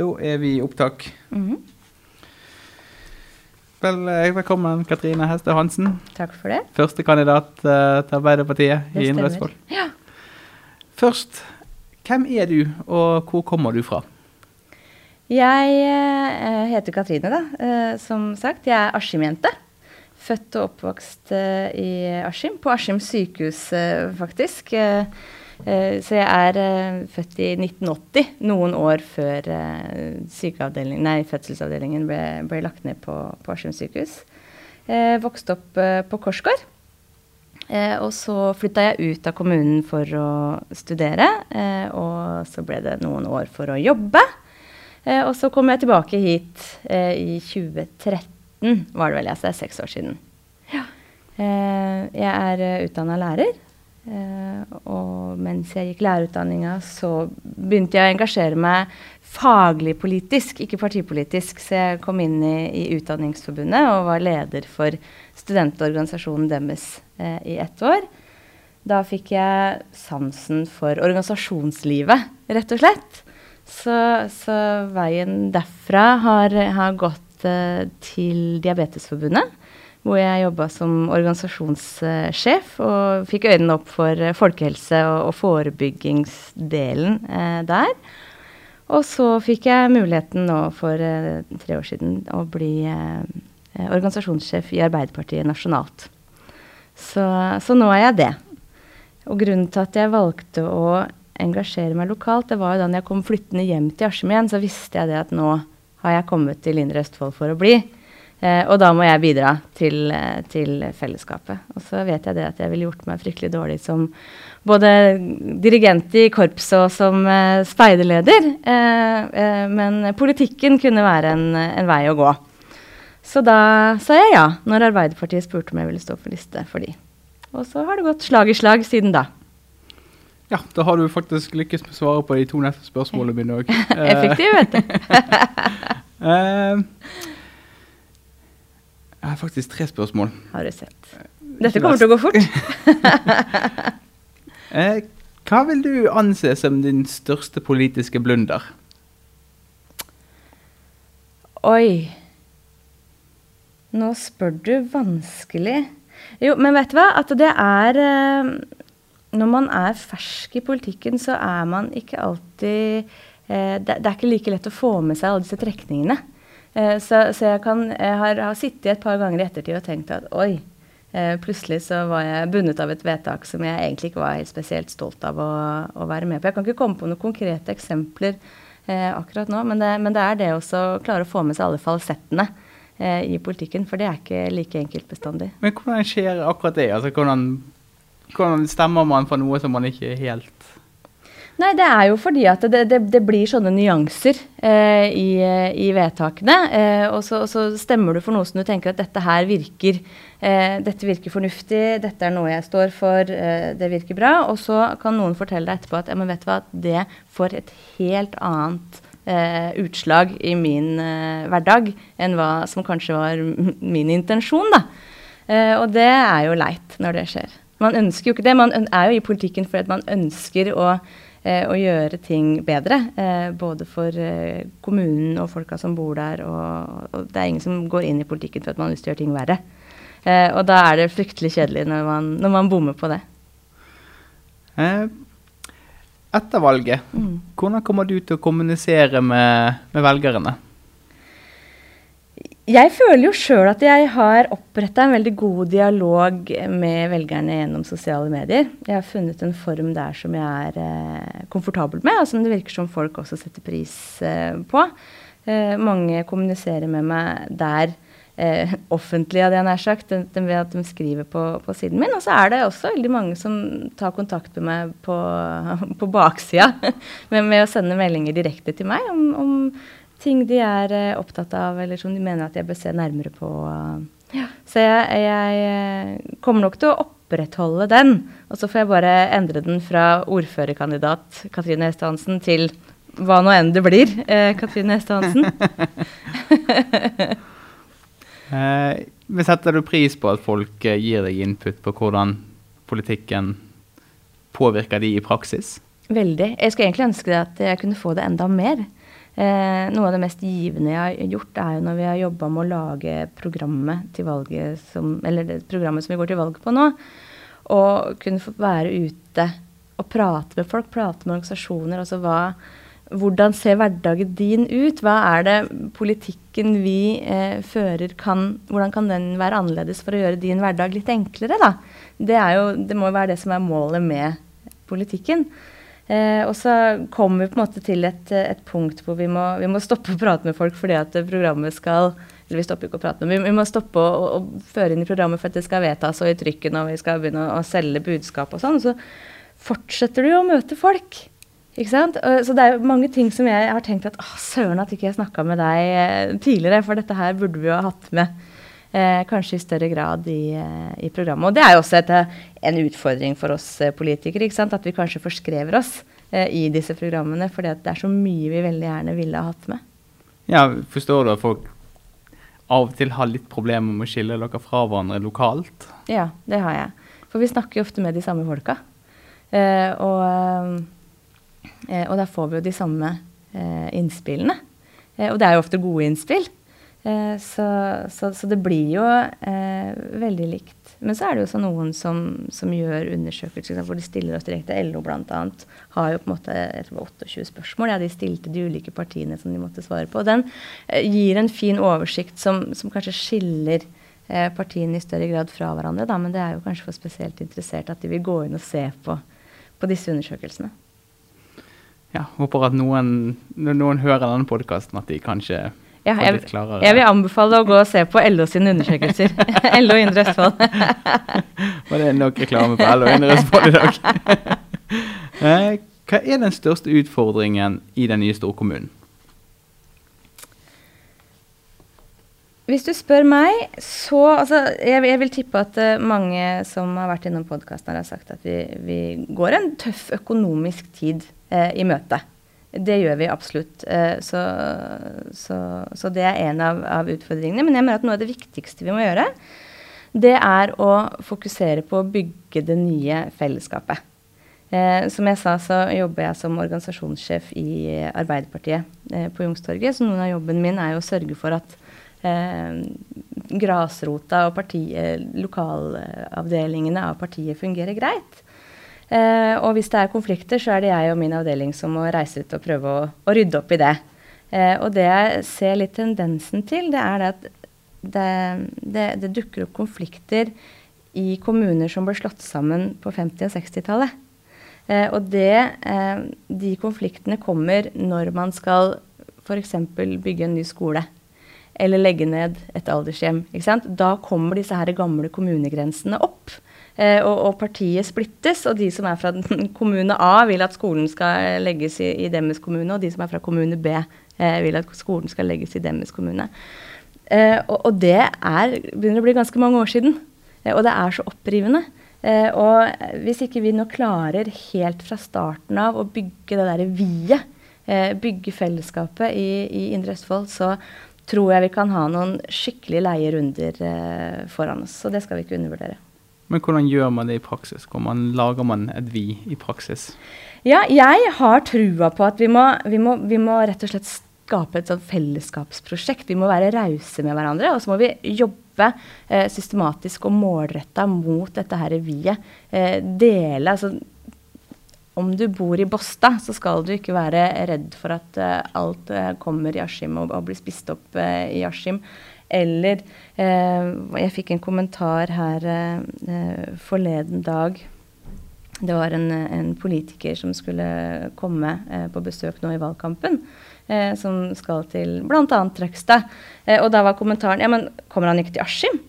Da er vi i opptak. Mhm. Vel, eh, velkommen, Katrine Heste Hansen. Takk for det. Første kandidat eh, til Arbeiderpartiet Det i Indre. Østfold. Ja. Først, hvem er du, og hvor kommer du fra? Jeg uh, heter Katrine, da. Uh, som sagt, jeg er Askim-jente. Født og oppvokst uh, i Askim. På Askim sykehus, eh, faktisk. Eh, så jeg er eh, født i 1980, noen år før eh, nei, fødselsavdelingen ble, ble lagt ned på, på Askim sykehus. Eh, vokste opp eh, på Korsgård. Eh, og så flytta jeg ut av kommunen for å studere, eh, og så ble det noen år for å jobbe. Eh, og så kom jeg tilbake hit eh, i 2013, var det vel, altså det er seks år siden. Ja. Eh, jeg er utdanna lærer, eh, og mens jeg gikk lærerutdanninga, så begynte jeg å engasjere meg faglig politisk, ikke partipolitisk. Så jeg kom inn i, i Utdanningsforbundet og var leder for studentorganisasjonen deres eh, i ett år. Da fikk jeg sansen for organisasjonslivet, rett og slett. Så, så veien derfra har, har gått eh, til Diabetesforbundet, hvor jeg jobba som organisasjonssjef og fikk øynene opp for eh, folkehelse og, og forebyggingsdelen eh, der. Og så fikk jeg muligheten nå for eh, tre år siden å bli eh, organisasjonssjef i Arbeiderpartiet nasjonalt. Så, så nå er jeg det. Og grunnen til at jeg valgte å engasjere meg lokalt, det var jo da jeg kom flyttende hjem til Askim igjen, så visste jeg det at nå har jeg kommet til Indre Østfold for å bli. Eh, og da må jeg bidra til, eh, til fellesskapet. Og så vet jeg det at jeg ville gjort meg fryktelig dårlig som både dirigent i korpset og som eh, speiderleder. Eh, eh, men politikken kunne være en, en vei å gå. Så da sa jeg ja, når Arbeiderpartiet spurte om jeg ville stå på liste for de. Og så har det gått slag i slag siden da. Ja, da har du faktisk lykkes med å svare på de to neste spørsmålene mine òg. Effektiv, vet du. Jeg har faktisk tre spørsmål. Har du sett. Dette kommer til å gå fort. Eh, hva vil du anse som din største politiske blunder? Oi. Nå spør du vanskelig. Jo, men vet du hva? At det er eh, Når man er fersk i politikken, så er man ikke alltid eh, det, det er ikke like lett å få med seg alle disse trekningene. Eh, så, så jeg, kan, jeg har, har sittet et par ganger i ettertid og tenkt at oi, eh, plutselig så var jeg bundet av et vedtak som jeg egentlig ikke var helt spesielt stolt av å, å være med på. Jeg kan ikke komme på noen konkrete eksempler eh, akkurat nå, men det, men det er det også å klare å få med seg alle falsettene eh, i politikken, for det er ikke like enkelt bestandig. Men hvordan skjer akkurat det? Altså, hvordan, hvordan stemmer man for noe som man ikke helt Nei, det er jo fordi at det, det, det blir sånne nyanser eh, i, i, vedtakene. Eh, og, så, og, så, stemmer du for noe som du tenker at dette her virker eh, dette virker fornuftig, dette er noe jeg står for, eh, det virker bra. Og så kan noen fortelle deg etterpå at ja, men vet du hva, det får et helt annet eh, utslag i min eh, hverdag enn hva som kanskje var min intensjon. da. og det er jo leit når det skjer. Man ønsker jo ikke det. Man er jo i politikken fordi man ønsker å eh, å gjøre ting bedre. Eh, både for eh, kommunen og folka som bor der. Og, og, det er ingen som går inn i politikken for at man har lyst til å gjøre ting verre. Eh, og da er det fryktelig kjedelig når man, når man bommer på det. Eh, etter valget, mm. hvordan kommer du til å kommunisere med, med velgerne? Jeg føler jo sjøl at jeg har oppretta en veldig god dialog med velgerne gjennom sosiale medier. Jeg har funnet en form der som jeg er eh, komfortabel med, og som det virker som folk også setter pris eh, på. Eh, mange kommuniserer med meg der eh, offentlig, hadde jeg nær sagt, ved at de skriver på, på, siden min. Og så er det også veldig mange som tar kontakt med meg på, på baksida med, med, å sende meldinger direkte til meg om, om ting de er uh, opptatt av, eller som de mener at jeg bør se nærmere på. Ja. Så jeg, jeg, kommer nok til å opprettholde den. Og så får jeg bare endre den fra ordførerkandidat Katrine Heste Hansen til hva nå enn det blir, eh, Katrine Heste Hansen. eh, setter du pris på at folk gir deg input på hvordan politikken påvirker de i praksis? Veldig. Jeg skulle egentlig ønske at jeg kunne få det enda mer. Eh, noe av det mest givende jeg har gjort, er jo når vi har jobba med å lage programmet til valget som, eller det programmet som vi går til valg på nå. Og kunne få være ute og prate med folk, prate med organisasjoner. altså hva hvordan ser hverdagen din ut? Hva er det politikken vi eh, fører kan Hvordan kan den være annerledes for å gjøre din hverdag litt enklere, da? Det, jo, det må jo være det som er målet med politikken. Eh, og så kommer vi på en måte til et, et punkt hvor vi må, vi må, stoppe å prate med folk fordi at programmet skal Eller vi stopper ikke å prate, men vi, vi må stoppe å, å, å, føre inn i programmet for at det skal vedtas og i trykken, og vi skal begynne å, å selge budskap og sånn. Så fortsetter du å møte folk. Ikke sant? Så det er mange ting som jeg har tenkt at å, søren at ikke jeg snakka med deg eh, tidligere, for dette her burde vi jo ha hatt med. Eh, kanskje i større grad i, eh, i, programmet. Og det er jo også et, eh, en utfordring for oss eh, politikere. At vi kanskje forskrever oss eh, i disse programmene. For det er så mye vi veldig gjerne ville ha hatt med. Ja, Forstår du at folk av og til har litt problemer med å skille dere fra hverandre lokalt? Ja, det har jeg. For vi snakker jo ofte med de samme folka. og Eh, og da får vi jo de samme eh, innspillene. Eh, og det er jo ofte gode innspill. Så, så, så, det blir jo veldig likt. Men så er det jo så noen som, som gjør undersøkelser hvor de stiller oss direkte. LO bl.a. har jo på en måte 28 spørsmål ja, de stilte de ulike partiene som de måtte svare på. Og den gir en fin oversikt som, som kanskje skiller partiene i større grad fra hverandre. Da. Men det er jo kanskje for spesielt interessert at de vil gå inn og se på, på disse undersøkelsene ja, håper at noen, når noen hører denne podkasten, at de kanskje ja, jeg, Jeg vil anbefale å gå og se på LO sine undersøkelser. LO Indre Østfold. Var det nok reklame på LO Indre Østfold i dag? Eh, hva er den største utfordringen i den nye storkommunen? Hvis du spør meg, så altså, jeg, jeg, vil tippe at uh, mange som har vært innom podkasten, har sagt at vi, vi, går en tøff økonomisk tid uh, i møte. Det gjør vi absolutt. Eh, så, så, så, det er en av, av, utfordringene. Men jeg mener at noe av det viktigste vi må gjøre, det er å fokusere på å bygge det nye fellesskapet. Eh, som jeg sa, så jobber jeg som organisasjonssjef i Arbeiderpartiet eh, på Youngstorget. Så noen av jobben min er jo å sørge for at eh, grasrota og parti, eh, lokalavdelingene av partiet fungerer greit. Eh, og hvis det er konflikter, så er det jeg og min avdeling som må reise ut og prøve å, å rydde opp i det. Eh, og det jeg ser litt tendensen til, det er det at det, det, det, dukker opp konflikter i kommuner som ble slått sammen på 50- og 60-tallet. Eh, og det, eh, de konfliktene kommer når man skal f.eks. bygge en ny skole eller legge ned et aldershjem. Da kommer disse her gamle kommunegrensene opp. Eh, og, og, partiet splittes, og de som er fra kommune A, vil at skolen skal legges i, i deres kommune, og de som er fra kommune B, eh, vil at skolen skal legges i deres kommune. Eh, og, og, det er, begynner å bli ganske mange år siden, og det er så opprivende. Eh, og hvis ikke vi nå klarer helt fra starten av å bygge det derre vi-et, eh, bygge fellesskapet i, i Indre Østfold, så tror jeg vi kan ha noen skikkelig leie runder foran oss. Så det skal vi ikke undervurdere. Men hvordan gjør man det i praksis? Hvordan lager man et vi i praksis? Ja, jeg har trua på at vi må, vi må, vi må rett og slett skape et sånt fellesskapsprosjekt. Vi må være rause med hverandre, og så må vi jobbe eh, systematisk og målretta mot dette her vi-et. Eh, dele altså om du bor i Båstad, så skal du ikke være redd for at uh, alt uh, kommer i Askim og, og, blir spist opp uh, i Askim. Eller eh, Jeg fikk en kommentar her eh, forleden dag. Det var en, en politiker som skulle komme eh, på besøk nå i valgkampen. Eh, som skal til bl.a. Trøgstad. Eh, og da var kommentaren ja, men kommer han ikke til Askim?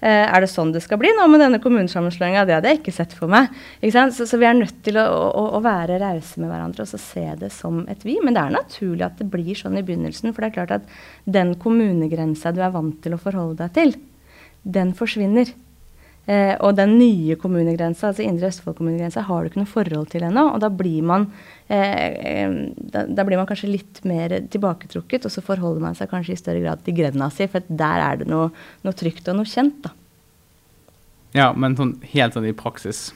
Eh, er det sånn det skal bli nå med denne kommunesammenslåinga? Det hadde jeg ikke sett for meg. Så, så, vi er nødt til å, å, å være rause med hverandre og se det som et vi. Men det er naturlig at det blir sånn i begynnelsen. For det er klart at den kommunegrensa du er vant til å forholde deg til, den forsvinner. Eh, og den nye kommunegrensa, altså Indre Østfold kommunegrensa, har du ikke noe forhold til ennå. Og da blir, man, eh, da, da, blir man kanskje litt mer tilbaketrukket, og så forholder man seg kanskje i større grad til grenda si, for der er det noe, noe trygt og noe kjent. da. Ja, men sånn, helt sånn i praksis,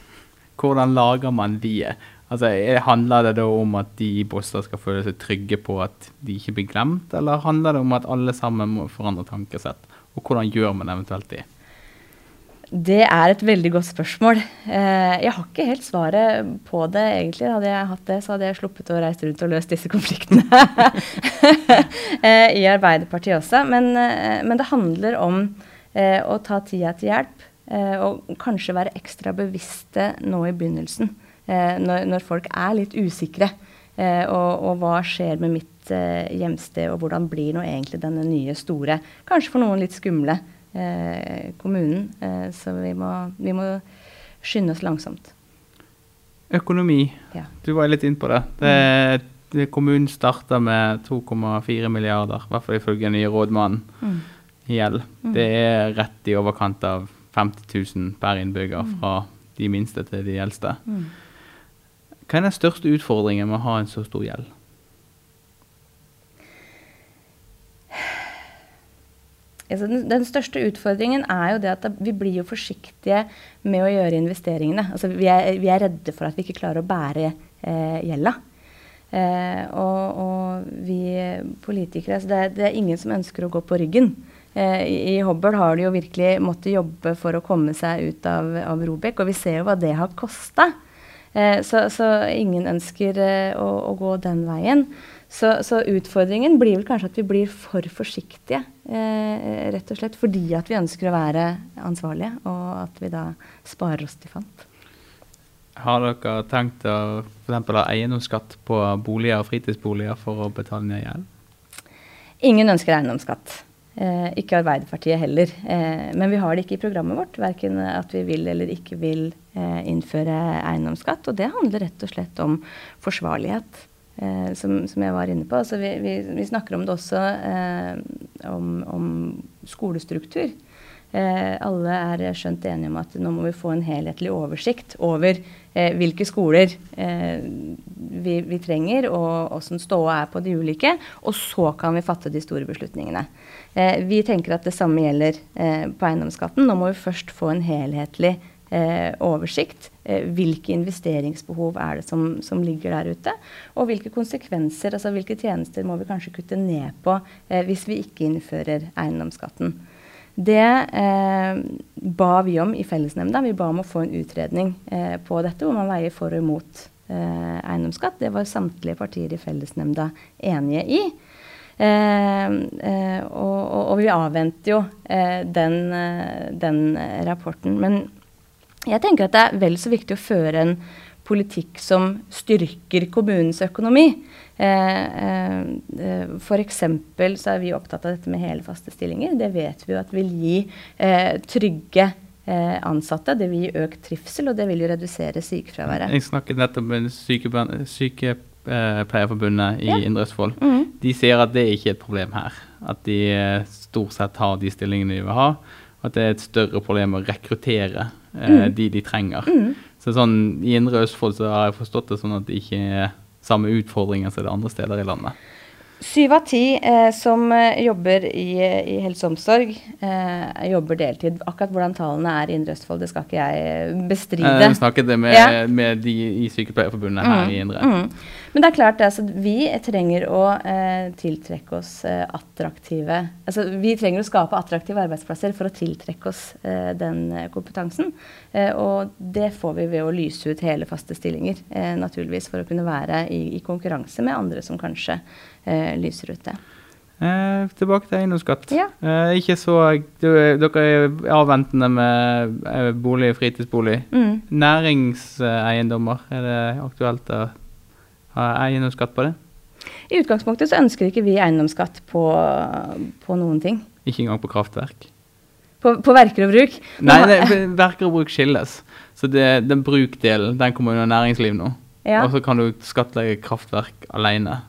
hvordan lager man de? Altså, er- Handler det da om at de i Båstad skal føle seg trygge på at de ikke blir glemt, eller handler det om at alle sammen må forandre tankesett? Og hvordan gjør man eventuelt det? Det er et veldig godt spørsmål. Eh, jeg har ikke helt svaret på det, egentlig. Hadde jeg hatt det, så hadde jeg sluppet å reise rundt og løst disse konfliktene eh, i Arbeiderpartiet også. Men, eh, men det handler om å ta tida til hjelp, og kanskje være ekstra bevisste nå i begynnelsen. når, når folk er litt usikre. Og, og hva skjer med mitt hjemsted, og hvordan blir nå egentlig denne nye store, kanskje for noen litt skumle, kommunen. Eh, så vi må, vi må skynde oss langsomt. Økonomi. Ja. Du var litt inn på det. det, det kommunen starta med 2,4 milliarder, i hvert fall ifølge den nye rådmannen, Mm. gjeld. Det er rett i overkant av 50 000 per innbygger, fra de minste til de eldste. Mm. Hva er den største utfordringen med å ha en så stor gjeld? Den, den største utfordringen er jo det at vi blir jo forsiktige med å gjøre investeringene. Altså, vi, er, vi er redde for at vi ikke klarer å bære eh, gjelda. Eh, og, og vi politikere altså det, er, det er ingen som ønsker å gå på ryggen. Eh, I i Hobøl har de jo virkelig måttet jobbe for å komme seg ut av, av Robek, og vi ser jo hva det har kosta. Eh, så, så ingen ønsker eh, å, å gå den veien. Så, så utfordringen blir vel kanskje at vi blir for forsiktige, eh, rett og slett fordi at vi ønsker å være ansvarlige, og at vi da sparer oss til fant. Har dere tenkt å eksempel ha eiendomsskatt på boliger og fritidsboliger for å betale ned gjeld? Ingen ønsker eiendomsskatt. Eh, ikke Arbeiderpartiet heller. Eh, men vi har det ikke i programmet vårt, verken at vi vil eller ikke vil eh, innføre eiendomsskatt. Og det handler rett og slett om forsvarlighet, eh, som, som jeg var inne på. Altså vi, vi, vi snakker om det også eh, om, om skolestruktur. Eh, alle er skjønt enige om at nå må vi få en helhetlig oversikt over eh, hvilke skoler eh, vi, vi trenger, og åssen ståa er på de ulike. Og så kan vi fatte de store beslutningene. Eh, vi tenker at det samme gjelder på eiendomsskatten. Nå må vi først få en helhetlig oversikt. Eh, hvilke investeringsbehov er det som, som ligger der ute? Og hvilke konsekvenser, altså hvilke tjenester må vi kanskje kutte ned på eh, hvis vi ikke innfører eiendomsskatten? Det eh, ba vi om i fellesnemnda. Vi ba om å få en utredning eh, på dette, hvor man veier for og imot eh, eiendomsskatt. Det var samtlige partier i fellesnemnda enige i. Eh, eh, og, og, og vi avventer jo eh, den, eh, den rapporten. Men jeg tenker at det er vel så viktig å føre en politikk som styrker kommunens økonomi. Eh, eh, F.eks. så er vi opptatt av dette med hele faste stillinger. Det vet vi jo at vil gi eh, trygge eh, ansatte. Det vil gi økt trivsel, og det vil jo redusere sykefraværet. Jeg snakket nettopp med Sykepleierforbundet i Ja. Indre Østfold. Mhm. De sier at det ikke er et problem her. At de eh, stort sett har de stillingene de vil ha. At det er et større problem å rekruttere eh, de de trenger. Så sånn, I Indre Østfold så har jeg forstått det sånn at det ikke er samme utfordringer som det andre steder i landet. Syv av ti eh, som eh, jobber i, i helse og omsorg, eh, jobber deltid. Akkurat hvordan tallene er i Indre Østfold, det skal ikke jeg bestride. Vi snakket det med, Ja. med de i Sykepleierforbundet her i Indre. Mm. Men det er klart, altså, vi trenger å eh, tiltrekke oss eh, attraktive altså, Vi trenger å skape attraktive arbeidsplasser for å tiltrekke oss eh, den eh, kompetansen. Eh, og det får vi ved å lyse ut hele faste stillinger, eh, naturligvis, for å kunne være i, i konkurranse med andre som kanskje eh, lyser ut det. Eh, tilbake til eiendomsskatt. Ja. Eh, ikke så, du, Dere er avventende med bolig bolig, fritidsbolig. Mm. Næringseiendommer, er det aktuelt å ha eiendomsskatt på det? I utgangspunktet så ønsker ikke vi eiendomsskatt på, på noen ting. Ikke engang på kraftverk? På, på verker og bruk. Nei, det, verker og bruk skilles. Så det, den brukdelen den kommer under næringsliv nå. Ja. Og så kan du skattlegge kraftverk alene.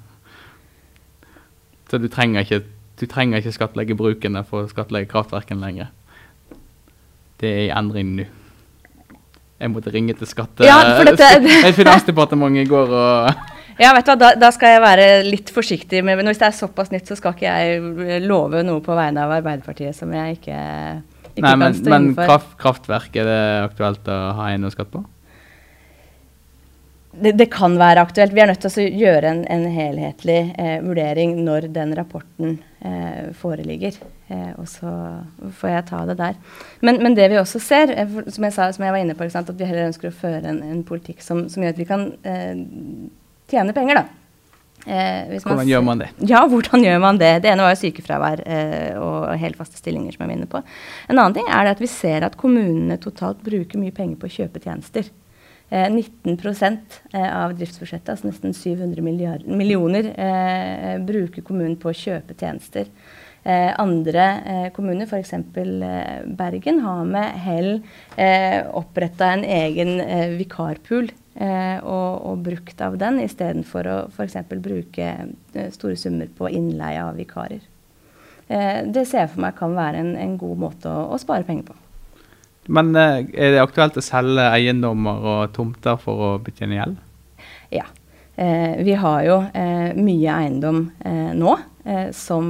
Så du trenger ikke, du trenger ikke skattlegge brukene for å skattlegge kraftverkene lenger. Det er i endring nå. Jeg måtte ringe til skatte... Ja, for dette- Finansdepartementet i går og Ja, vet du hva, da, da skal jeg være litt forsiktig. Med, men hvis det er såpass nytt, så skal ikke jeg love noe på vegne av Arbeiderpartiet som jeg ikke, ikke Nei, kan men, stå men innenfor. kraft, kraftverk, er det aktuelt å ha eiendomsskatt på? Det, det, kan være aktuelt. Vi er nødt til å gjøre en, en helhetlig eh, vurdering når den rapporten eh, foreligger. Eh, og så får jeg ta det der. Men, men det vi også ser, eh, som jeg, sa, som jeg var inne på, at vi heller ønsker å føre en, en politikk som, som, gjør at vi kan eh, tjene penger. da. Eh, hvordan gjør man det? Ja, hvordan gjør man det? Det ene var jo sykefravær eh, og helfaste stillinger, som jeg var inne på. En annen ting er at vi ser at kommunene totalt bruker mye penger på å kjøpe tjenester. 19 eh, eh, av driftsbudsjettet, altså nesten 700 millioner, eh, bruker kommunen på å kjøpe tjenester. Andre eh, kommuner, f.eks. Eh, Bergen, har med hell eh, oppretta en egen vikarpool og, og, brukt av den istedenfor å f.eks. bruke store summer på innleie av vikarer. det ser jeg for meg kan være en, en god måte å, å spare penger på. Men eh, er det aktuelt å selge eiendommer og tomter for å betjene gjeld? Ja. Eh, vi har jo eh, mye eiendom nå som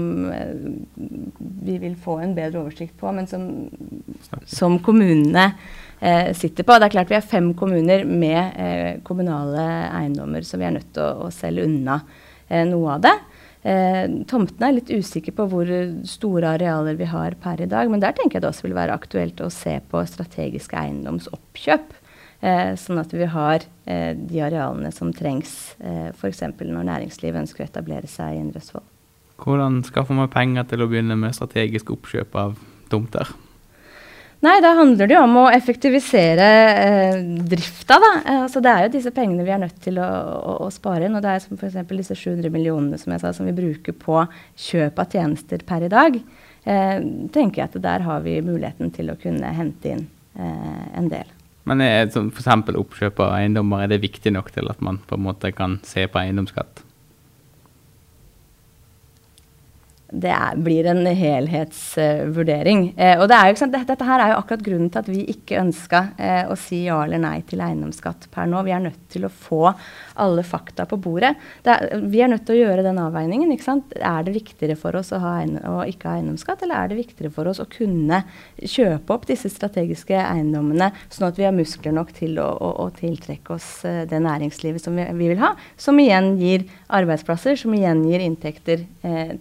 vi vil få en bedre oversikt på, men som, som kommunene sitter på. Det er klart Vi er fem kommuner med kommunale eiendommer, som vi er nødt til å, å selge unna noe av det. Eh, tomtene er litt usikre på hvor store arealer vi har per i dag. Men der tenker jeg det også vil være aktuelt å se på strategiske eiendomsoppkjøp. Eh, sånn at vi har eh, de arealene som trengs eh, f.eks. når næringslivet ønsker å etablere seg i Indre Østfold. Hvordan skaffer man penger til å begynne med strategisk oppkjøp av tomter? Nei, da handler det jo om å effektivisere eh, drifta. Da. Eh, altså, det er jo disse pengene vi er nødt til å, å, å spare inn. Og det er som f.eks. disse 700 millionene som jeg sa, som vi bruker på kjøp av tjenester per i dag. Eh, tenker jeg at Der har vi muligheten til å kunne hente inn eh, en del. Men er f.eks. oppkjøp av eiendommer, er det viktig nok til at man på en måte kan se på eiendomsskatt? Det er, blir en helhetsvurdering. Eh, og det er jo, dette, dette, her er jo akkurat grunnen til at vi ikke ønska eh, å si ja eller nei til eiendomsskatt per nå. Vi er nødt til å få alle fakta på bordet. Er, vi er nødt til å gjøre den avveiningen. ikke sant? Er det viktigere for oss å, ha å ikke ha eiendomsskatt, eller er det viktigere for oss å kunne kjøpe opp disse strategiske eiendommene, sånn at vi har muskler nok til å, å, å tiltrekke oss uh, det næringslivet som vi, vi, vil ha, som igjen gir arbeidsplasser, som igjen gir inntekter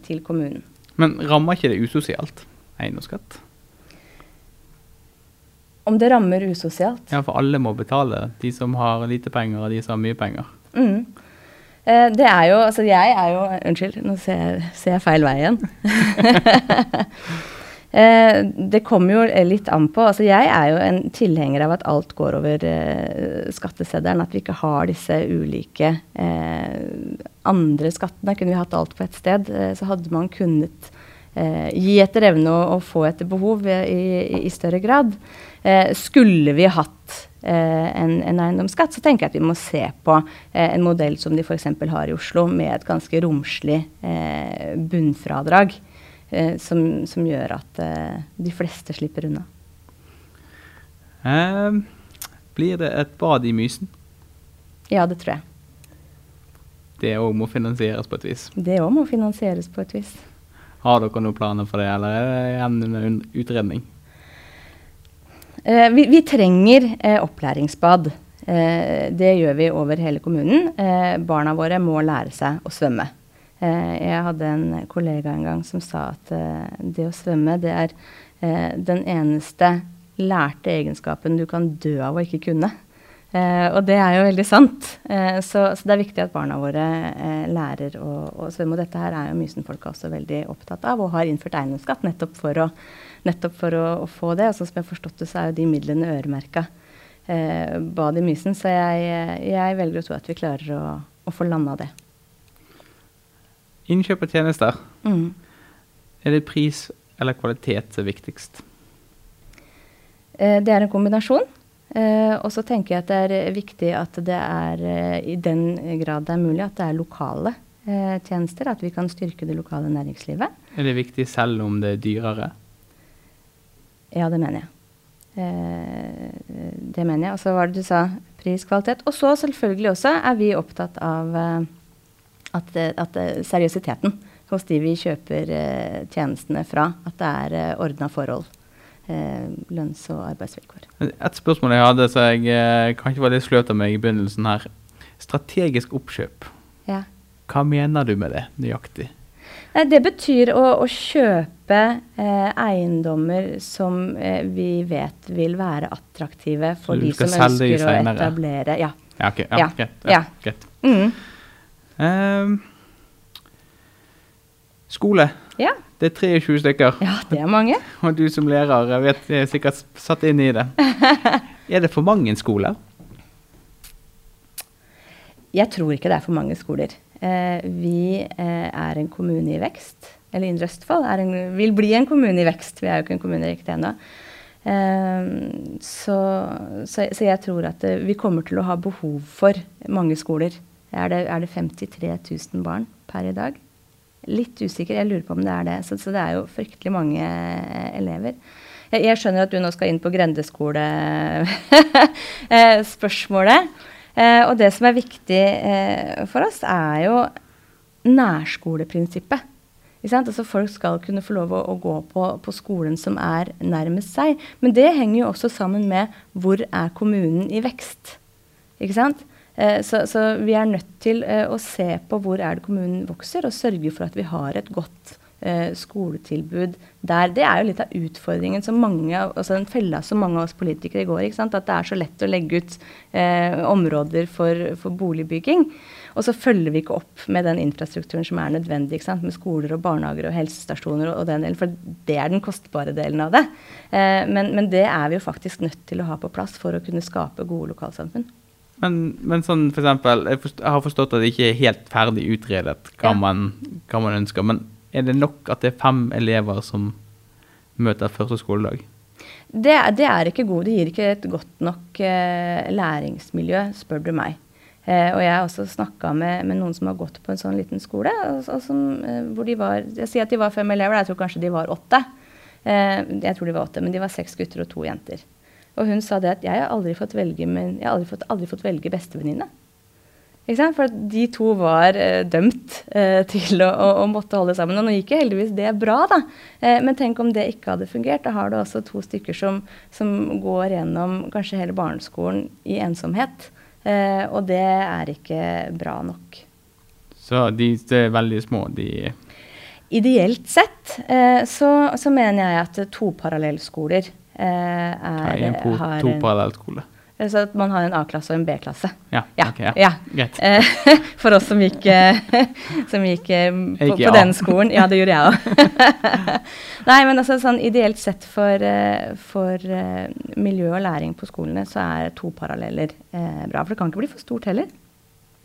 til kommunen. Men rammer ikke det usosialt, eiendomsskatt? Om det rammer usosialt? Ja, for alle må betale. De som har lite penger, og de som har mye penger. Mm. Eh, det er jo Altså, jeg er jo Unnskyld, nå ser jeg, ser jeg feil vei igjen. eh, det kommer jo litt an på. Altså, jeg er jo en tilhenger av at alt går over eh, skatteseddelen. At vi ikke har disse ulike andre skattene. Kunne vi hatt alt på ett sted, så hadde man kunnet gi etter evne og, få etter behov i, i, i større grad. Skulle vi hatt en, en, eiendomsskatt, så tenker jeg at vi må se på eh, en modell som de f.eks. har i Oslo, med et ganske romslig eh, bunnfradrag. Som, som, gjør at de fleste slipper unna. blir det et bad i Mysen? Ja, det tror jeg det òg må finansieres på et vis? Det òg må finansieres på et vis. Har dere noen planer for det, eller er det igjen under utredning? Eh, vi, vi, trenger eh, opplæringsbad. Eh, det gjør vi over hele kommunen. Barna våre må lære seg å svømme. Jeg hadde en kollega en gang som sa at det å svømme, det er den eneste lærte egenskapen du kan dø av å ikke kunne. Eh, og det er jo veldig sant. Eh, så, så, det er viktig at barna våre eh, lærer å, å svømme. Og dette her er jo Mysen-folka også veldig opptatt av, og har innført eiendomsskatt nettopp for å, nettopp for å, å få det. Og sånn som jeg har forstått det, så er jo de midlene øremerka eh, bad i Mysen. Så jeg, jeg, velger å tro at vi klarer å, å få landa det. Innkjøp av tjenester. Mm. Er det pris eller kvalitet som er viktigst? Eh, det er en kombinasjon. Uh, og så tenker jeg at det er viktig at det er, uh, i den grad det er mulig, at det er lokale uh, tjenester. At vi kan styrke det lokale næringslivet. Er det viktig selv om det er dyrere? Ja, det mener jeg. det mener jeg. Og så var det du sa, pris, kvalitet. Og så selvfølgelig også er vi opptatt av at, at seriøsiteten hos de vi kjøper tjenestene fra. At det er ordna forhold eh, lønns- og arbeidsvilkår. Et spørsmål jeg hadde, så jeg eh, kan ikke være litt sløvt av meg i begynnelsen her. Strategisk oppkjøp. Ja. Hva mener du med det nøyaktig? Nei, det betyr å, å kjøpe eh, eiendommer som eh, vi vet vil være attraktive for de som ønsker å etablere Ja. Ja, ok. Ja, Ja. Ja. Ja, greit. Mm. Ehm, skole. ja. Det er 23 stykker. Ja, det er mange. Og du som lærer jeg vet, er sikkert satt inn i det. Er det for mange skoler? Jeg tror ikke det er for mange skoler. Eh, vi eh, er en kommune i vekst. Eller Indre Østfold en, vil bli en kommune i vekst. Vi er jo ikke en kommune riktig ennå. Eh, så, så, så jeg tror at vi kommer til å ha behov for mange skoler. Er det, er det 53 000 barn per i dag? Litt usikker, jeg lurer på om det er det. Så, så det er jo fryktelig mange elever. Jeg, jeg skjønner at du nå skal inn på grendeskole-spørsmålet. Eh, og det som er viktig eh, for oss, er jo nærskoleprinsippet. Altså folk skal kunne få lov å, å gå på, på skolen som er nærmest seg. Men det henger jo også sammen med hvor er kommunen i vekst. Ikke sant? Eh, så, så vi er nødt til eh, å se på hvor er det kommunen vokser, og sørge for at vi har et godt skoletilbud der. Det er jo litt av utfordringen som mange, altså den fella som mange av oss politikere går. Sant? At det er så lett å legge ut eh, områder for, for boligbygging. Og så følger vi ikke opp med den infrastrukturen som er nødvendig. Med skoler og barnehager og helsestasjoner og, og den delen. For det er den kostbare delen av det. Eh, men, men det er vi jo faktisk nødt til å ha på plass for å kunne skape gode lokalsamfunn. Men, men sånn for eksempel, jeg, forstår, jeg har forstått at det ikke er helt ferdig utredet hva, Ja. man, hva man ønsker. Men er det nok at det er fem elever som møter første skoledag? Det, det er ikke god, det gir ikke et godt nok eh, læringsmiljø, spør du meg. Eh, og jeg har også snakka med, med noen som har gått på en sånn liten skole. Og, og som, eh, hvor de var, Jeg sier at de var fem elever, jeg tror kanskje de var åtte. Eh, jeg tror de var åtte, men de var seks gutter og to jenter. Og hun sa det at jeg har aldri fått velge, har aldri fått, aldri fått velge bestevenninne. For de to var eh, dømt eh, til å, å, å måtte holde sammen. Og nå gikk jo heldigvis det bra, da. Eh, men tenk om det ikke hadde fungert. Da har du også to stykker som, som går gjennom kanskje hele barneskolen i ensomhet. Eh, og det er ikke bra nok. Så de, de er veldig små. De Ideelt sett eh, så, så mener jeg at to parallellskoler eh, har er, en på, har to en- parallellskole. Altså at man har en A-klasse og en B-klasse. Ja, Ja, ok, ja. ja. Eh, for oss som gikk, eh, som gikk eh, på, på den skolen. Ja, det gjorde jeg òg. Nei, men altså sånn ideelt sett for, eh, for eh, miljø og læring på skolene, så er to paralleller eh, bra. For det kan ikke bli for stort heller.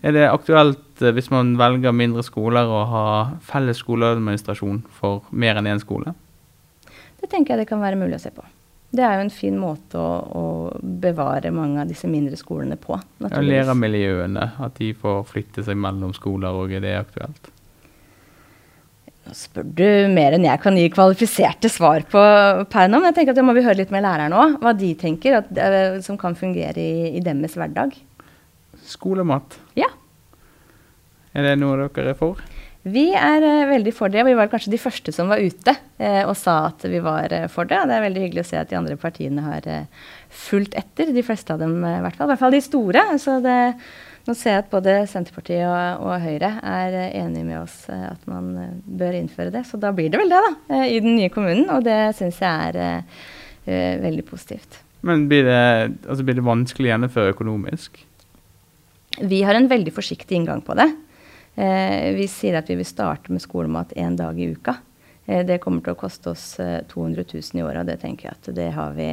Er det aktuelt eh, hvis man velger mindre skoler å ha felles skoleadministrasjon for mer enn én skole? Det tenker jeg det kan være mulig å se på. Det er jo en fin måte å, å bevare mange av disse mindre skolene på. Ja, lære Lærermiljøene, at de får flytte seg mellom skoler, og er det aktuelt? Nå spør du mer enn jeg kan gi kvalifiserte svar på per nå. Men jeg tenker at da må vi høre litt med lærerne òg. Hva de tenker at, eh, som kan fungere i, i deres hverdag. Skolemat, Ja. er det noe dere er for? Vi er eh, veldig for det. Vi var kanskje de første som var ute eh, og sa at vi var eh, for det. Og det er veldig hyggelig å se at de andre partiene har fulgt etter. De fleste av dem i hvert fall. I hvert fall de store. Så det, nå ser jeg at både Senterpartiet og, og Høyre er enige med oss at man bør innføre det. Så da blir det vel det, da. I den nye kommunen. Og det syns jeg er uh, veldig positivt. Men blir det, altså blir det vanskelig å gjennomføre økonomisk? Vi har en veldig forsiktig inngang på det. Eh, vi sier at vi vil starte med skolemat én dag i uka. Eh, det kommer til å koste oss eh, 200 000 i året, og det tenker jeg at det har vi,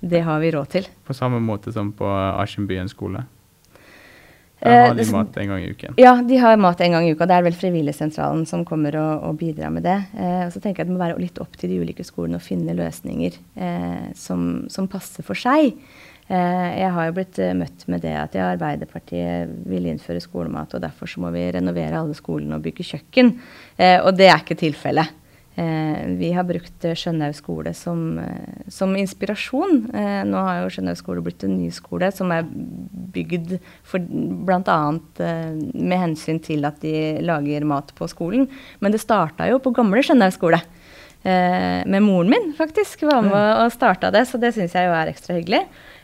det har vi råd til. På samme måte som på Askjenbyen skole? Eh, Der har de mat en gang i uken. Ja, de har mat en gang i uka. Det er vel Frivilligsentralen som kommer og, og bidrar med det. Eh, så tenker jeg at det må være litt opp til de ulike skolene å finne løsninger eh, som, som passer for seg. Eh, jeg har jo blitt eh, møtt med det at Arbeiderpartiet vil innføre skolemat, og derfor så må vi renovere alle skolene og bygge kjøkken. Eh, og det er ikke tilfellet. Vi har brukt Skjønhaug skole som, som inspirasjon. Nå har jo Skjønhaug skole blitt en ny skole som er bygd bl.a. Med hensyn til at de lager mat på skolen. Men det starta jo på gamle Skjønhaug skole. Eh, med moren min, faktisk. Var med og starta det, så det syns jeg jo er ekstra hyggelig.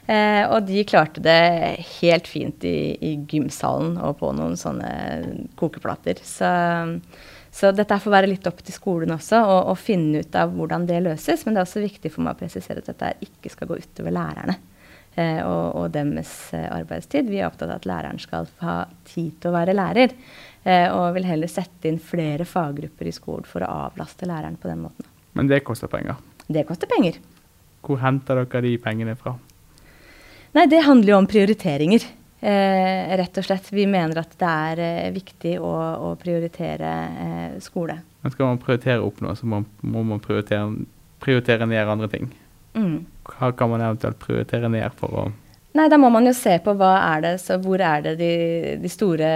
Eh, og de klarte det helt fint i, i gymsalen og på noen sånne kokeplater. Så, så dette får være litt opp til skolen også, å finne ut av hvordan det løses. Men det er også viktig for meg å presisere at dette ikke skal gå utover lærerne. Eh, og, og, deres eh, arbeidstid. Vi er opptatt av at læreren skal ha tid til å være lærer. Eh, og vil heller sette inn flere faggrupper i skolen for å avlaste læreren på den måten. Men det koster penger? Det koster penger. Hvor henter dere de pengene fra? Nei, Det handler jo om prioriteringer. Eh, rett og slett. Vi mener at det er eh, viktig å, å prioritere eh, skole. Men skal man prioritere opp noe, så må, må man prioritere, prioritere ned andre ting. Mm. Hva kan man eventuelt prioritere ned for å Nei, da må man jo se på hva er det, så hvor er det de, de store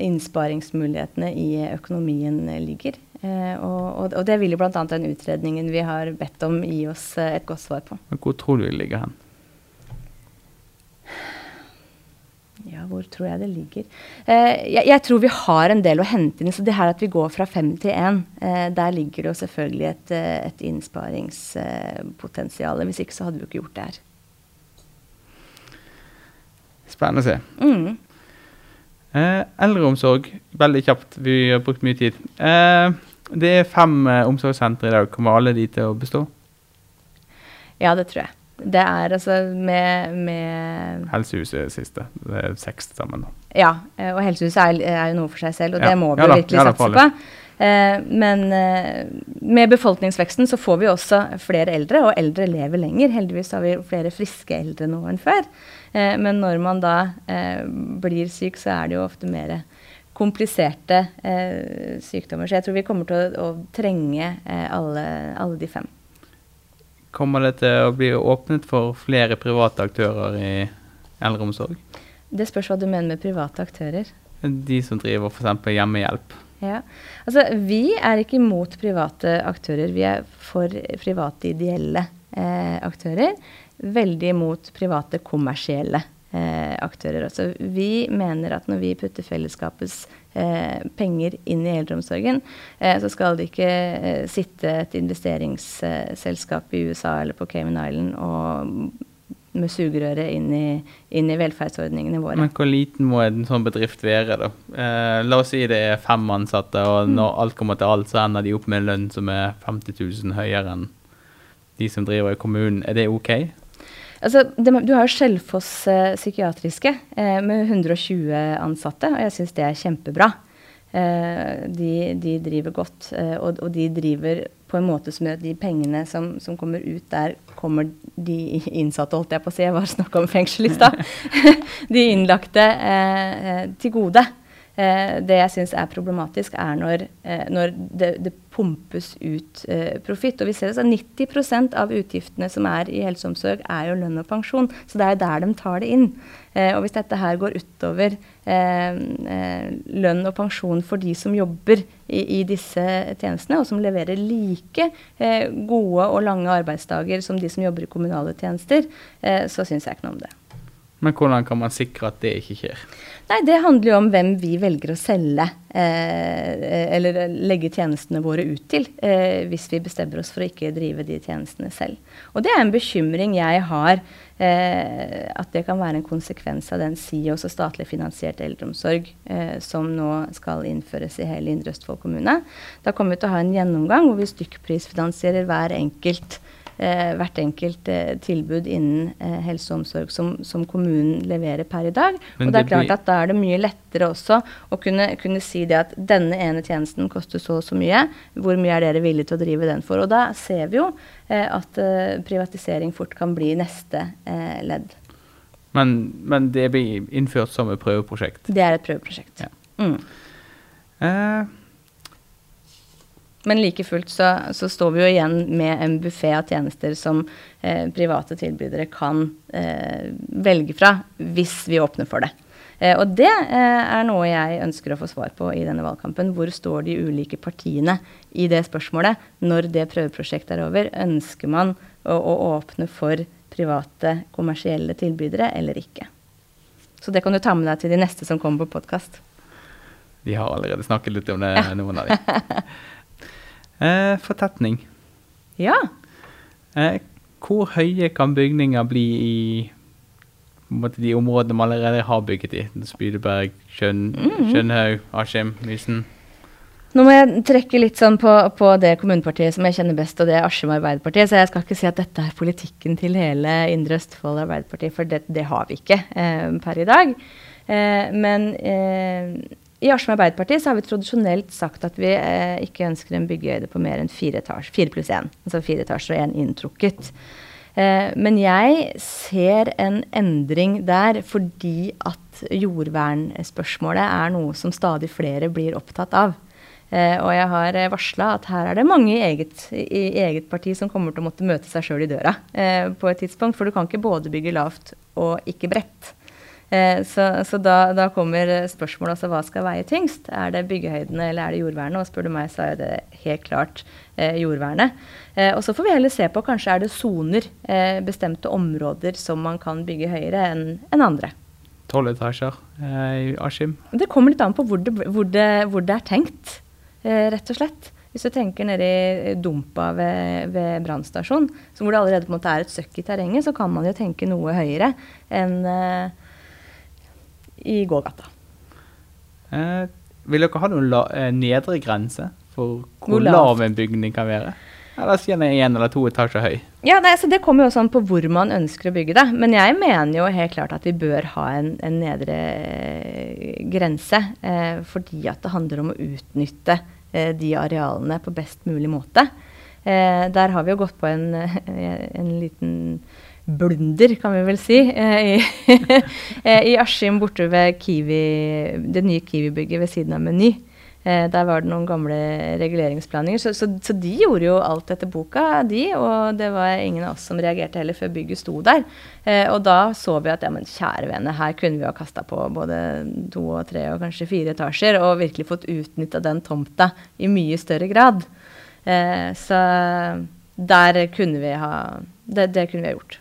innsparingsmulighetene i økonomien ligger. Eh, og, og, det vil jo bl.a. den utredningen vi har bedt om, gi oss eh, et godt svar på. Men Hvor tror du det ligger hen? Ja, hvor tror jeg det ligger? Eh, jeg, jeg, tror vi har en del å hente inn. Så det her at vi går fra fem til én, eh, der ligger det jo selvfølgelig et, eh, et innsparingspotensial. Hvis ikke så hadde vi jo ikke gjort det her. Spennende å se. Mm. Eh, eldreomsorg, veldig kjapt. Vi har brukt mye tid. Eh, det er fem eh, omsorgssentre i dag. Kommer alle de til å bestå? Ja, det tror jeg. Det er altså med, med Helsehuset siste. Det er seks sammen. da. Ja, eh, og Helsehuset er, er, jo noe for seg selv, og ja. det må vi ja, virkelig ja, satse på. Eh, men eh, med befolkningsveksten så får vi også flere eldre, og eldre lever lenger. Heldigvis har vi flere friske eldre nå enn før. Eh, men når man da eh, blir syk, så er det jo ofte mer kompliserte eh, sykdommer. Så jeg tror vi kommer til å, å trenge alle, alle de fem. Kommer det til å bli åpnet for flere private aktører i eldreomsorg? Det spørs hva du mener med private aktører. De som driver f.eks. hjemmehjelp. Ja. Altså, vi er ikke imot private aktører. Vi er for private ideelle eh, aktører. Veldig imot private kommersielle eh, aktører. Altså, vi mener at når vi putter fellesskapets eh, penger inn i eldreomsorgen, eh, så skal det ikke eh, sitte et investeringsselskap i USA eller på Cayman Island og med sugerøret inn i, inn i, velferdsordningene våre. Men hvor liten må en sånn bedrift være, da? Eh, la oss si det er fem ansatte, og mm. når alt kommer til alt, så ender de opp med en lønn som er 50 000 høyere enn de som driver i kommunen. Er det OK? Altså, det, du har jo Skjelfoss eh, psykiatriske eh, med 120 ansatte, og jeg syns det er kjempebra. Eh, de, de, driver godt, eh, og, og, de driver på en måte som gjør at de pengene som, som, kommer ut der, kommer de innsatte, holdt jeg på å si, jeg var snakka om fengsel i stad, de innlagte eh, eh, til gode. Eh, det jeg syns er problematisk, er når, eh, når det, det, pumpes ut eh, profitt. Og vi ser at 90% av utgiftene som er i helse og omsorg, er jo lønn og pensjon. Så det er der de tar det inn. Og hvis dette her går utover lønn og pensjon for de som jobber i, i disse tjenestene, og som leverer like gode og lange arbeidsdager som de som jobber i kommunale tjenester, så syns jeg ikke noe om det. Men hvordan kan man sikre at det ikke skjer? Nei, Det handler jo om hvem vi velger å selge eh, eller legge tjenestene våre ut til, eh, hvis vi bestemmer oss for å ikke drive de tjenestene selv. Og det er en bekymring jeg har, eh, at det kan være en konsekvens av den SIOS og statlig finansiert eldreomsorg eh, som nå skal innføres i hele Indre Østfold kommune. Da kommer vi til å ha en gjennomgang hvor vi stykkprisfinansierer hver enkelt hvert enkelt eh, tilbud innen eh, helse og omsorg som, som, kommunen leverer per i dag. Men og det er klart at Da er det mye lettere også å kunne, kunne, si det at denne ene tjenesten koster så og så mye. Hvor mye er dere villige til å drive den for? Og Da ser vi jo eh, at eh, privatisering fort kan bli neste eh, ledd. Men, men, det blir innført som et prøveprosjekt? Det er et prøveprosjekt. Ja. Mm. Eh, men like fullt så, så, står vi jo igjen med en buffé av tjenester som eh, private tilbydere kan eh, velge fra, hvis vi åpner for det. Eh, og det eh, er noe jeg ønsker å få svar på i denne valgkampen. Hvor står de ulike partiene i det spørsmålet når det prøveprosjektet er over? Ønsker man å, å åpne for private kommersielle tilbydere eller ikke? Så det kan du ta med deg til de neste som kommer på podkast. Vi har allerede snakket litt om det, noen av dem. Eh, fortetning. Ja. Eh, hvor høye kan bygninger bli i måte de områdene man allerede har bygget i. Spydeberg, Skjøn, Skjønhaug, Askim, Mysen. Nå må jeg trekke litt sånn på, på det kommunepartiet som jeg kjenner best, og det er Askim Arbeiderpartiet. Så jeg skal ikke si at dette er politikken til hele Indre Østfold Arbeiderparti, for det, det har vi ikke eh, per i dag. Eh, men eh, i Askim Arbeiderparti så har vi tradisjonelt sagt at vi eh, ikke ønsker en byggehøyde på mer enn fire etasjer. Fire pluss én. Altså fire etasjer og én inntrukket. Eh, men jeg ser en endring der fordi at jordvernspørsmålet er noe som stadig flere blir opptatt av. Eh, og jeg har eh, varsla at her er det mange i eget, i eget, parti som kommer til å måtte møte seg sjøl i døra eh, på et tidspunkt. For du kan ikke både bygge lavt og ikke bredt. Eh, så, så da, da, kommer spørsmålet altså hva skal veie tyngst? Er det byggehøydene eller er det jordvernet? Og spør du meg, så er det helt klart eh, jordvernet. Eh, og så får vi heller se på kanskje er det soner, bestemte områder som man kan bygge høyere enn en andre. Tolv etasjer i Askim? Det kommer litt an på hvor det, hvor det, hvor det er tenkt. Eh, rett og slett. Hvis du tenker nede i dumpa ved, ved brannstasjonen, hvor det allerede på en måte er et søkk i terrenget, så kan man jo tenke noe høyere enn uh, i gågata. Eh, vil dere ha noen la, eh, nedre grense for hvor, hvor lav en bygning kan være? La oss si den er én eller to etasjer høy. Ja, det, det kommer jo sånn på hvor man ønsker å bygge det. Men jeg mener jo helt klart at vi bør ha en, en nedre eh, grense. Eh, fordi at det handler om å utnytte eh, de arealene på best mulig måte. Eh, der har vi jo gått på en, en liten blunder, kan vi vel si, eh, i, i Askim borte ved Kiwi, det nye Kiwi-bygget ved siden av Meny. Eh, der var det noen gamle reguleringsplaner. Så, så, så, de gjorde jo alt etter boka, de. Og det var ingen av oss som reagerte heller før bygget sto der. Eh, og da så vi at ja, men kjære vene, her kunne vi ha kasta på både to og tre og kanskje fire etasjer og virkelig fått utnytta den tomta i mye større grad. Eh, så der kunne vi ha Det, det kunne vi ha gjort.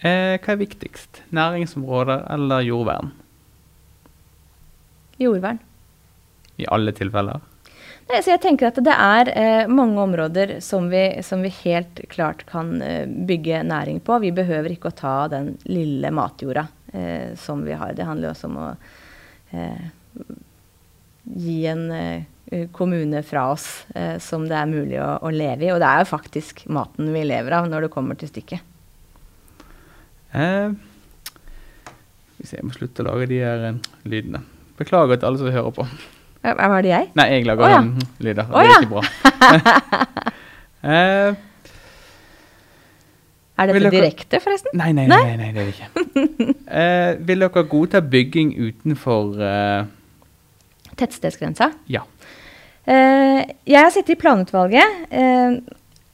Eh, hva er viktigst? Næringsområder eller jordvern? Jordvern. I alle tilfeller? Nei, så jeg tenker at Det er eh, mange områder som vi, som vi, helt klart kan eh, bygge næring på. Vi behøver ikke å ta den lille matjorda eh, som vi har. Det handler også om å eh, gi en eh, kommune fra oss eh, som det er mulig å, å, leve i. Og det er jo faktisk maten vi lever av når det kommer til stykket. Eh, jeg må slutte å lage de her lydene. Beklager til alle som hører på. Var det jeg? Nei, jeg lager oh, ja. lyder. Oh, det er ikke bra. eh, er dette direkte, forresten? Nei, nei, nei, nei, nei det er det ikke. eh, vil dere godta bygging utenfor eh... Tettstedsgrensa? Ja. jeg har sittet i planutvalget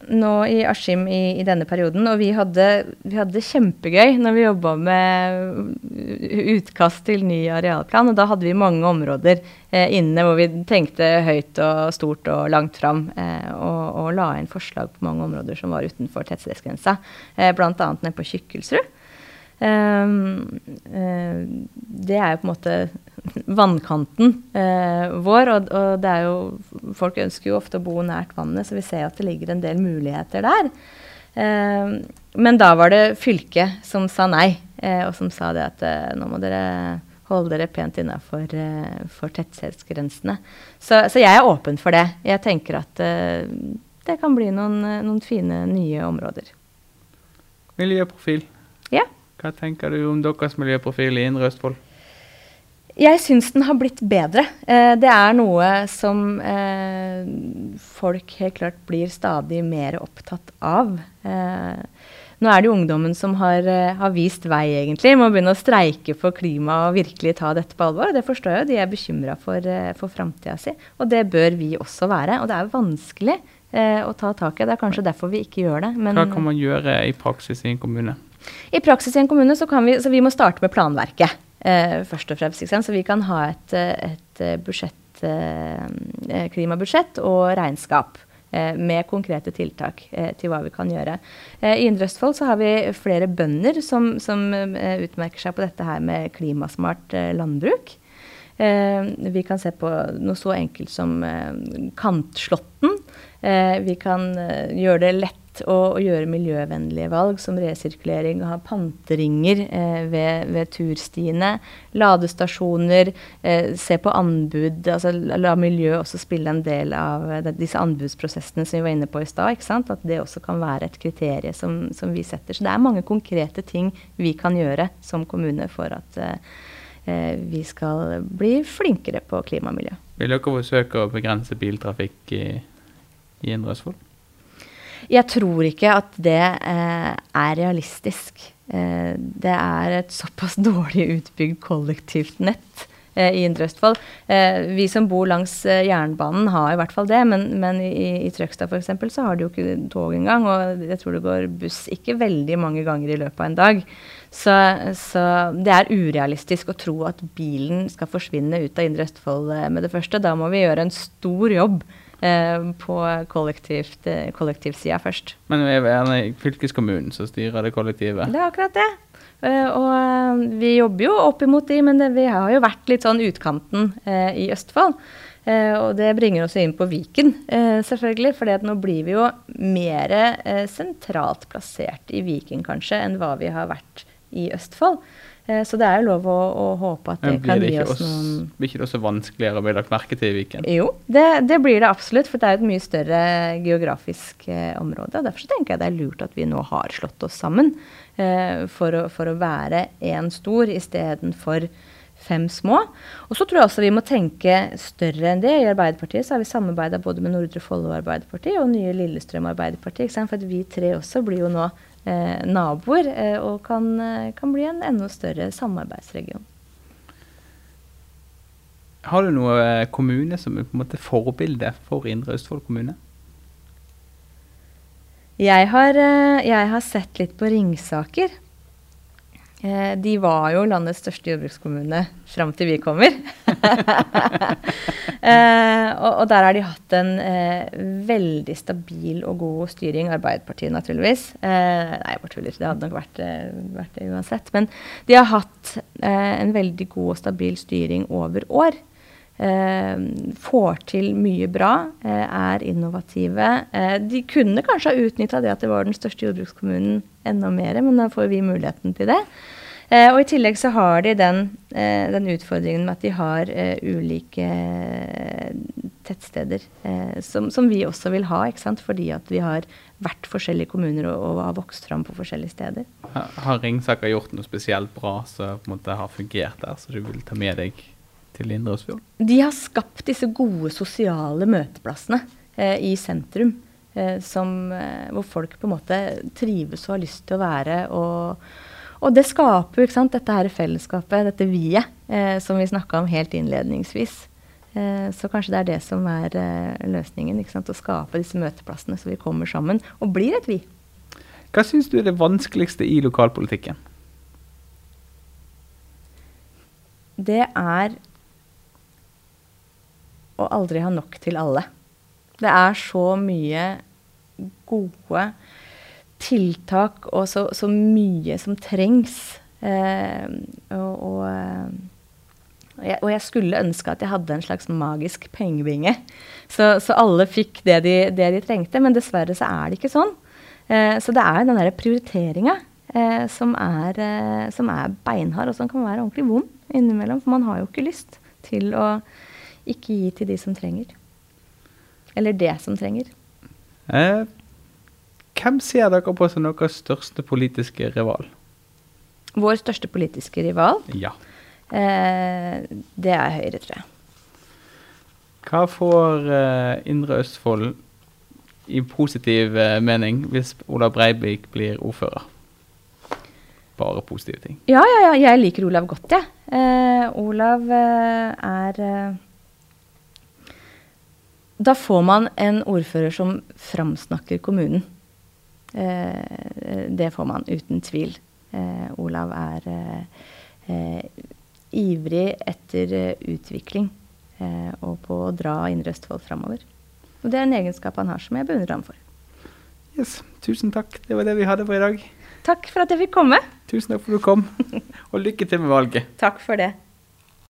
nå i Askim i, i, denne perioden. Og vi hadde, vi hadde kjempegøy når vi jobba med utkast til ny arealplan. Og da hadde vi mange områder eh, inne hvor vi tenkte høyt og stort og langt fram. Eh, og, og, la inn forslag på mange områder som var utenfor tettstedsgrensa. Eh, Bl.a. nede på Kykkelsrud. Um, uh, det er jo på en måte vannkanten uh, vår, og, og, det er jo Folk ønsker jo ofte å bo nært vannet, så vi ser at det ligger en del muligheter der. Eh, men da var det fylket som sa nei, og som sa det at nå må dere holde dere pent innafor for tettstedsgrensene. Så, så, jeg er åpen for det. Jeg tenker at det kan bli noen, noen fine nye områder. Miljøprofil. Ja. Hva tenker du om deres miljøprofil i Indre Østfold? Jeg syns den har blitt bedre. Eh, det er noe som eh, folk helt klart blir stadig mer opptatt av. Eh, nå er det jo ungdommen som har, eh, har vist vei, egentlig. Må begynne å streike for klima og virkelig ta dette på alvor. Det forstår jeg jo. De er bekymra for, eh, for framtida si. Og det bør vi også være. Og det er vanskelig eh, å ta tak i. Det er kanskje derfor vi ikke gjør det. Men, Hva kan man gjøre i praksis i en kommune? I praksis i en kommune så kan vi, så vi må starte med planverket. Eh, først og fremst. Så vi kan ha et, eh, et eh, budsjett, eh, klimabudsjett og regnskap eh, med konkrete tiltak eh, til hva vi kan gjøre. I Indre Østfold så har vi flere bønder som, som utmerker seg på dette her med klimasmart landbruk. vi kan se på noe så enkelt som kantslåtten. vi kan gjøre det lett lett å, å, gjøre miljøvennlige valg, som resirkulering, å ha panteringer eh, ved, ved, turstiene, ladestasjoner, eh, se på anbud, altså la miljø også spille en del av eh, disse anbudsprosessene som vi var inne på i stad. At det også kan være et kriterium som, som, vi setter. Så det er mange konkrete ting vi kan gjøre som kommune for at eh, Eh, vi skal bli flinkere på klima og miljø. Vil dere forsøke å begrense biltrafikk i, i Indre Østfold? Jeg tror ikke at det eh, er realistisk. Eh, det er et såpass dårlig utbygd kollektivt nett eh, i Indre Østfold. Eh, vi som bor langs eh, jernbanen har i hvert fall det, men, men i, i Trøgstad f.eks. så har de jo ikke tog engang. Og jeg tror det går buss ikke veldig mange ganger i løpet av en dag. Så, så, det er urealistisk å tro at bilen skal forsvinne ut av Indre Østfold eh, med det første. Da må vi gjøre en stor jobb på kollektivt, eh, kollektivsida først. Men vi er gjerne fylkeskommunen som styrer det kollektivet? Det er akkurat det. Uh, og vi jobber jo opp imot de, men det, vi har jo vært litt sånn utkanten i Østfold. og det bringer oss inn på Viken, selvfølgelig. For nå blir vi jo mer sentralt plassert i Viken kanskje enn hva vi har vært i Østfold. Eh, så det er jo lov å, å håpe at det kan gi oss, også, noen Blir ikke det også vanskeligere å bli lagt merke til i Viken? Jo, det, det, blir det absolutt. For det er et mye større geografisk eh, område. Derfor tenker jeg det er lurt at vi nå har slått oss sammen eh, for, å, for, å, være én stor istedenfor fem små. Og så tror jeg også vi må tenke større enn det. I Arbeiderpartiet så har vi samarbeida både med Nordre Follo Arbeiderparti og nye Lillestrøm Arbeiderparti. For at vi tre også blir jo nå naboer, eh, og kan, eh, kan, bli en enda større samarbeidsregion. Har du noen eh, kommune som er på en måte forbilde for Indre Østfold kommune? Jeg har, jeg har sett litt på Ringsaker. Eh, de var jo landets største jordbrukskommune fram til vi kommer. eh, og, og, der har de hatt en eh, veldig stabil og god styring. Arbeiderpartiet, naturligvis. Eh, nei, jeg bare tuller. Det hadde nok vært, eh, vært, det uansett. Men de har hatt eh, en veldig god og stabil styring over år. Får til mye bra, er innovative. de kunne kanskje ha utnytta det at det var den største jordbrukskommunen enda mer, men da får vi muligheten til det. Eh, og I tillegg så har de den, eh, den, utfordringen med at de har eh, ulike tettsteder som, som, vi også vil ha, ikke sant? fordi at vi har vært forskjellige kommuner og, og har vokst fram på forskjellige steder. Har Ringsaker gjort noe spesielt bra som har fungert der, så du vil ta med deg til Indre Østfold? De har skapt disse gode sosiale møteplassene eh, i sentrum. Eh, som, eh, hvor folk på en måte trives og har lyst til å være. og og det skaper jo dette her fellesskapet, dette vi-et, eh, som vi snakka om helt innledningsvis. Eh, så kanskje det er det som er eh, løsningen. Å skape disse møteplassene så vi kommer sammen og blir et vi. Hva syns du er det vanskeligste i lokalpolitikken? Det er å aldri ha nok til alle. Det er så mye gode tiltak og så, så mye som trengs. Eh, og, og, jeg, og, jeg, skulle ønske at jeg hadde en slags magisk pengebinge. Så, så alle fikk det de, det de, trengte. Men dessverre så er det ikke sånn. Eh, så det er den derre prioriteringa eh, som, eh, som, er beinhard, og som kan være ordentlig vond innimellom. For man har jo ikke lyst til å ikke gi til de som trenger. Eller det som trenger. Eh, hvem ser dere på som deres største politiske rival? Vår største politiske rival? Ja. Eh, det er Høyre, tror jeg. Hva får eh, Indre Østfold i positiv eh, mening hvis Olav Breivik blir ordfører? Bare positive ting. Ja, ja, ja. Jeg liker Olav godt, jeg. Ja. Eh, Olav eh, er Da får man en ordfører som framsnakker kommunen. Eh, det får man uten tvil. Eh, Olav er eh, ivrig etter utvikling og på å dra Indre Østfold framover. Og det er en egenskap han har som jeg beundrer ham for. Yes, Tusen takk. Det var det vi hadde for i dag. Takk for at jeg fikk komme. Tusen takk for at du kom. Og lykke til med valget. Takk for det.